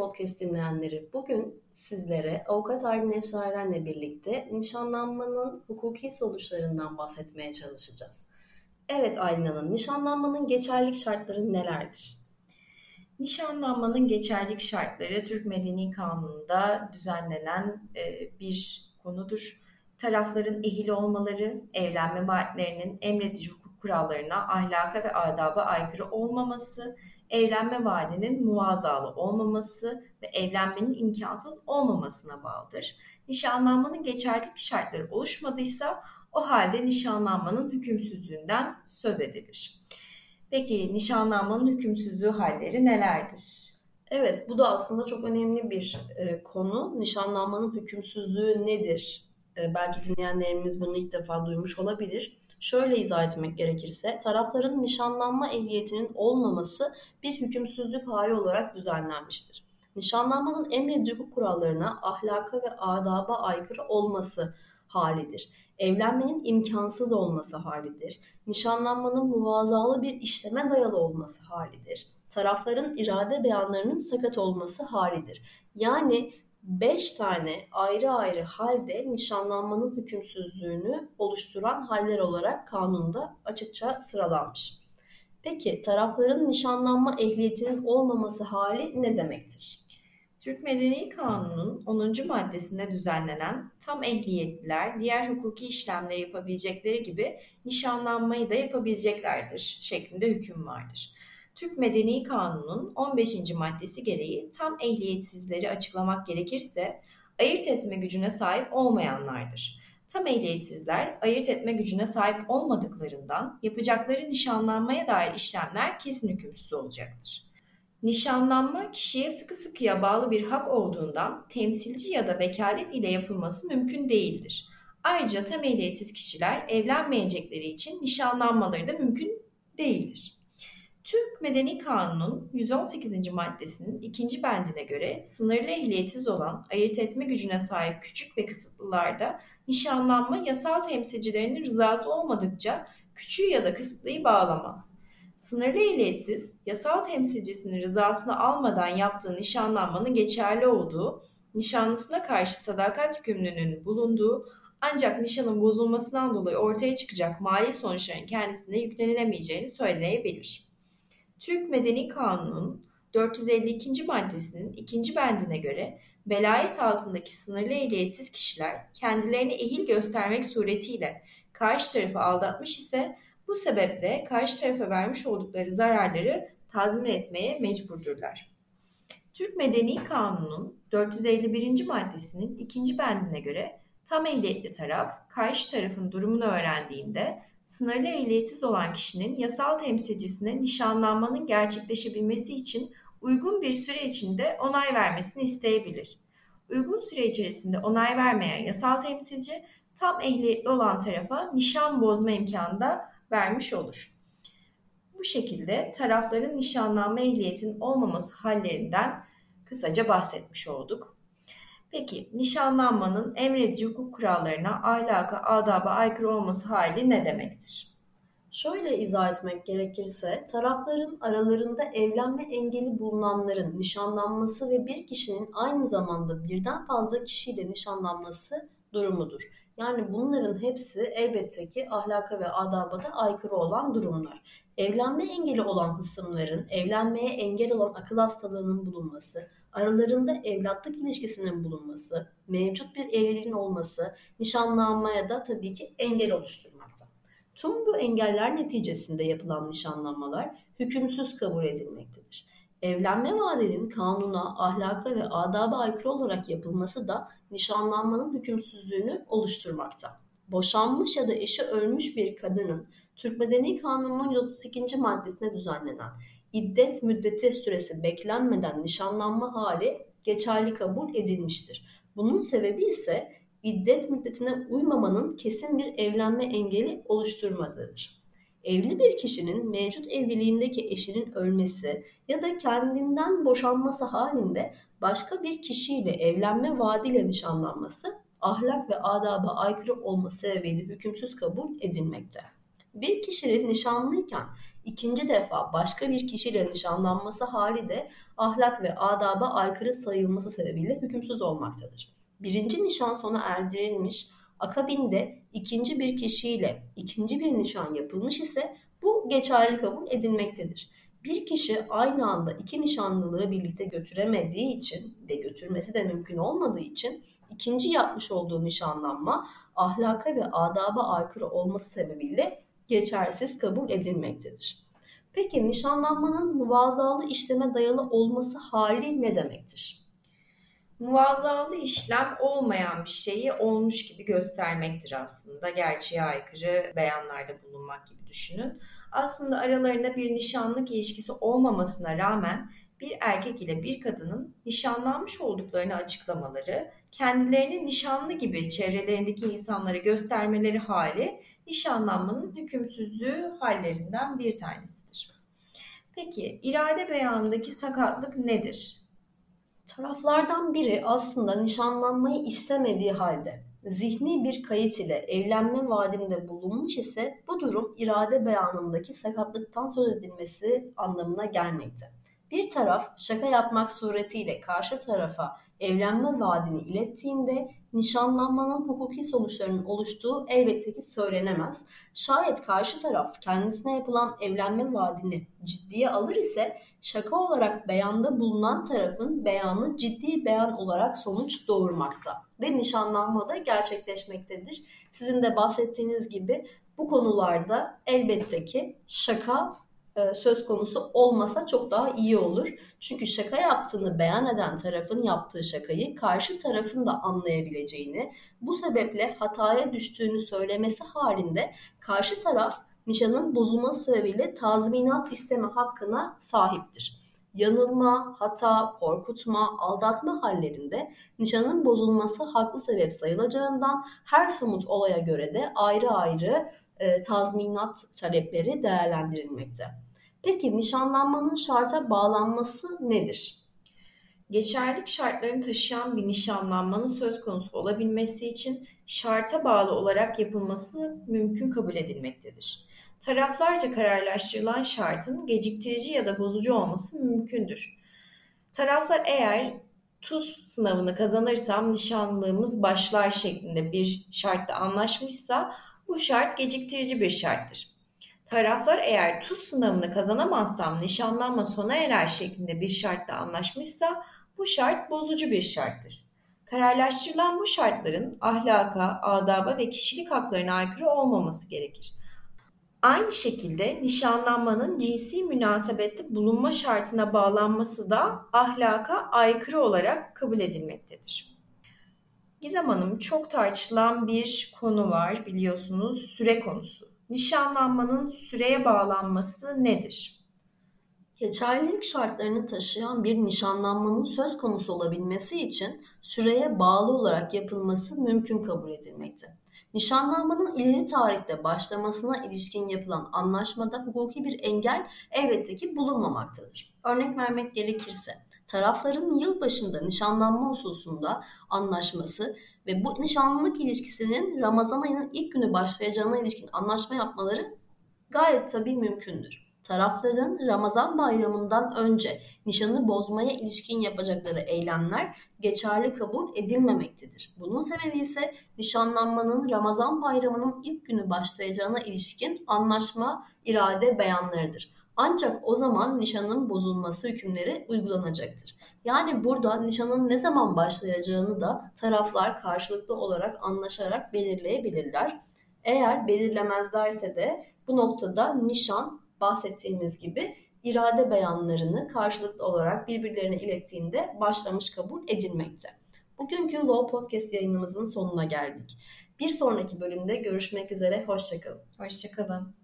Podcast dinleyenleri. Bugün sizlere avukat Aylin Esra Eren'le birlikte nişanlanmanın hukuki sonuçlarından bahsetmeye çalışacağız. Evet Aylin Hanım, nişanlanmanın geçerlilik şartları nelerdir? Nişanlanmanın geçerlilik şartları Türk Medeni Kanunu'nda düzenlenen e, bir konudur. Tarafların ehil olmaları, evlenme vaatlerinin emredici hukuk kurallarına, ahlaka ve adaba aykırı olmaması, evlenme vaadinin muvazalı olmaması ve evlenmenin imkansız olmamasına bağlıdır. Nişanlanmanın geçerlilik şartları oluşmadıysa o halde nişanlanmanın hükümsüzlüğünden söz edilir. Peki nişanlanmanın hükümsüzlüğü halleri nelerdir? Evet, bu da aslında çok önemli bir e, konu. Nişanlanmanın hükümsüzlüğü nedir? E, belki dinleyenlerimiz bunu ilk defa duymuş olabilir. Şöyle izah etmek gerekirse, tarafların nişanlanma ehliyetinin olmaması bir hükümsüzlük hali olarak düzenlenmiştir. Nişanlanmanın emredici hukuk kurallarına, ahlaka ve adaba aykırı olması halidir. Evlenmenin imkansız olması halidir. Nişanlanmanın muvazalı bir işleme dayalı olması halidir. Tarafların irade beyanlarının sakat olması halidir. Yani 5 tane ayrı ayrı halde nişanlanmanın hükümsüzlüğünü oluşturan haller olarak kanunda açıkça sıralanmış. Peki tarafların nişanlanma ehliyetinin olmaması hali ne demektir? Türk Medeni Kanunu'nun 10. maddesinde düzenlenen tam ehliyetliler diğer hukuki işlemleri yapabilecekleri gibi nişanlanmayı da yapabileceklerdir şeklinde hüküm vardır. Türk Medeni Kanunu'nun 15. maddesi gereği tam ehliyetsizleri açıklamak gerekirse ayırt etme gücüne sahip olmayanlardır. Tam ehliyetsizler ayırt etme gücüne sahip olmadıklarından yapacakları nişanlanmaya dair işlemler kesin hükümsüz olacaktır. Nişanlanma kişiye sıkı sıkıya bağlı bir hak olduğundan temsilci ya da vekalet ile yapılması mümkün değildir. Ayrıca tam ehliyetsiz kişiler evlenmeyecekleri için nişanlanmaları da mümkün değildir. Türk Medeni Kanunu'nun 118. maddesinin ikinci bendine göre sınırlı ehliyetsiz olan ayırt etme gücüne sahip küçük ve kısıtlılarda nişanlanma yasal temsilcilerinin rızası olmadıkça küçüğü ya da kısıtlıyı bağlamaz. Sınırlı ehliyetsiz, yasal temsilcisinin rızasını almadan yaptığı nişanlanmanın geçerli olduğu, nişanlısına karşı sadakat hükümlünün bulunduğu ancak nişanın bozulmasından dolayı ortaya çıkacak mali sonuçların kendisine yüklenilemeyeceğini söylenebilir. Türk Medeni Kanunu'nun 452. maddesinin ikinci bendine göre velayet altındaki sınırlı ehliyetsiz kişiler kendilerini ehil göstermek suretiyle karşı tarafı aldatmış ise bu sebeple karşı tarafa vermiş oldukları zararları tazmin etmeye mecburdurlar. Türk Medeni Kanunu'nun 451. maddesinin ikinci bendine göre tam ehliyetli taraf karşı tarafın durumunu öğrendiğinde sınırlı ehliyetsiz olan kişinin yasal temsilcisine nişanlanmanın gerçekleşebilmesi için uygun bir süre içinde onay vermesini isteyebilir. Uygun süre içerisinde onay vermeyen yasal temsilci tam ehliyetli olan tarafa nişan bozma imkanı da vermiş olur. Bu şekilde tarafların nişanlanma ehliyetinin olmaması hallerinden kısaca bahsetmiş olduk. Peki nişanlanmanın emredici hukuk kurallarına, ahlaka, adaba aykırı olması hali ne demektir? Şöyle izah etmek gerekirse, tarafların aralarında evlenme engeli bulunanların nişanlanması ve bir kişinin aynı zamanda birden fazla kişiyle nişanlanması durumudur. Yani bunların hepsi elbette ki ahlaka ve adaba da aykırı olan durumlar. Evlenme engeli olan kısımların, evlenmeye engel olan akıl hastalığının bulunması, aralarında evlatlık ilişkisinin bulunması, mevcut bir evliliğin olması nişanlanmaya da tabii ki engel oluşturmakta. Tüm bu engeller neticesinde yapılan nişanlanmalar hükümsüz kabul edilmektedir. Evlenme vaadinin kanuna, ahlaka ve adaba aykırı olarak yapılması da nişanlanmanın hükümsüzlüğünü oluşturmakta. Boşanmış ya da eşi ölmüş bir kadının Türk Medeni Kanunu'nun 132. maddesine düzenlenen iddet müddeti süresi beklenmeden nişanlanma hali geçerli kabul edilmiştir. Bunun sebebi ise iddet müddetine uymamanın kesin bir evlenme engeli oluşturmadığıdır. Evli bir kişinin mevcut evliliğindeki eşinin ölmesi ya da kendinden boşanması halinde başka bir kişiyle evlenme vaadiyle nişanlanması ahlak ve adaba aykırı olması sebebiyle hükümsüz kabul edilmekte. Bir kişinin nişanlıyken ikinci defa başka bir kişiyle nişanlanması hali de ahlak ve adaba aykırı sayılması sebebiyle hükümsüz olmaktadır. Birinci nişan sona erdirilmiş, akabinde ikinci bir kişiyle ikinci bir nişan yapılmış ise bu geçerli kabul edilmektedir. Bir kişi aynı anda iki nişanlılığı birlikte götüremediği için ve götürmesi de mümkün olmadığı için ikinci yapmış olduğu nişanlanma ahlaka ve adaba aykırı olması sebebiyle geçersiz kabul edilmektedir. Peki nişanlanmanın muvazalı işleme dayalı olması hali ne demektir? Muvazalı işlem olmayan bir şeyi olmuş gibi göstermektir aslında. Gerçeğe aykırı beyanlarda bulunmak gibi düşünün. Aslında aralarında bir nişanlık ilişkisi olmamasına rağmen bir erkek ile bir kadının nişanlanmış olduklarını açıklamaları, kendilerini nişanlı gibi çevrelerindeki insanlara göstermeleri hali nişanlanmanın hükümsüzlüğü hallerinden bir tanesidir. Peki irade beyanındaki sakatlık nedir? Taraflardan biri aslında nişanlanmayı istemediği halde zihni bir kayıt ile evlenme vaadinde bulunmuş ise bu durum irade beyanındaki sakatlıktan söz edilmesi anlamına gelmekte. Bir taraf şaka yapmak suretiyle karşı tarafa evlenme vaadini ilettiğinde nişanlanmanın hukuki sonuçlarının oluştuğu elbette ki söylenemez. Şayet karşı taraf kendisine yapılan evlenme vaadini ciddiye alır ise şaka olarak beyanda bulunan tarafın beyanı ciddi beyan olarak sonuç doğurmakta ve nişanlanma da gerçekleşmektedir. Sizin de bahsettiğiniz gibi bu konularda elbette ki şaka söz konusu olmasa çok daha iyi olur. Çünkü şaka yaptığını beyan eden tarafın yaptığı şakayı karşı tarafın da anlayabileceğini, bu sebeple hataya düştüğünü söylemesi halinde karşı taraf nişanın bozulması sebebiyle tazminat isteme hakkına sahiptir. Yanılma, hata, korkutma, aldatma hallerinde nişanın bozulması haklı sebep sayılacağından her somut olaya göre de ayrı ayrı e, tazminat talepleri değerlendirilmekte. Peki nişanlanmanın şarta bağlanması nedir? Geçerlik şartlarını taşıyan bir nişanlanmanın söz konusu olabilmesi için şarta bağlı olarak yapılması mümkün kabul edilmektedir. Taraflarca kararlaştırılan şartın geciktirici ya da bozucu olması mümkündür. Taraflar eğer tuz sınavını kazanırsam nişanlığımız başlar şeklinde bir şartta anlaşmışsa bu şart geciktirici bir şarttır. Taraflar eğer tuz sınavını kazanamazsam nişanlanma sona erer şeklinde bir şartta anlaşmışsa bu şart bozucu bir şarttır. Kararlaştırılan bu şartların ahlaka, adaba ve kişilik haklarına aykırı olmaması gerekir. Aynı şekilde nişanlanmanın cinsi münasebette bulunma şartına bağlanması da ahlaka aykırı olarak kabul edilmektedir. Gizem Hanım çok tartışılan bir konu var biliyorsunuz süre konusu. Nişanlanmanın süreye bağlanması nedir? Geçerlilik şartlarını taşıyan bir nişanlanmanın söz konusu olabilmesi için süreye bağlı olarak yapılması mümkün kabul edilmekte. Nişanlanmanın ileri tarihte başlamasına ilişkin yapılan anlaşmada hukuki bir engel elbette ki bulunmamaktadır. Örnek vermek gerekirse tarafların yıl başında nişanlanma hususunda anlaşması ve bu nişanlılık ilişkisinin Ramazan ayının ilk günü başlayacağına ilişkin anlaşma yapmaları gayet tabii mümkündür. Tarafların Ramazan bayramından önce nişanı bozmaya ilişkin yapacakları eylemler geçerli kabul edilmemektedir. Bunun sebebi ise nişanlanmanın Ramazan bayramının ilk günü başlayacağına ilişkin anlaşma irade beyanlarıdır. Ancak o zaman nişanın bozulması hükümleri uygulanacaktır. Yani burada nişanın ne zaman başlayacağını da taraflar karşılıklı olarak anlaşarak belirleyebilirler. Eğer belirlemezlerse de bu noktada nişan bahsettiğimiz gibi irade beyanlarını karşılıklı olarak birbirlerine ilettiğinde başlamış kabul edilmekte. Bugünkü Law Podcast yayınımızın sonuna geldik. Bir sonraki bölümde görüşmek üzere, hoşçakalın. Hoşçakalın.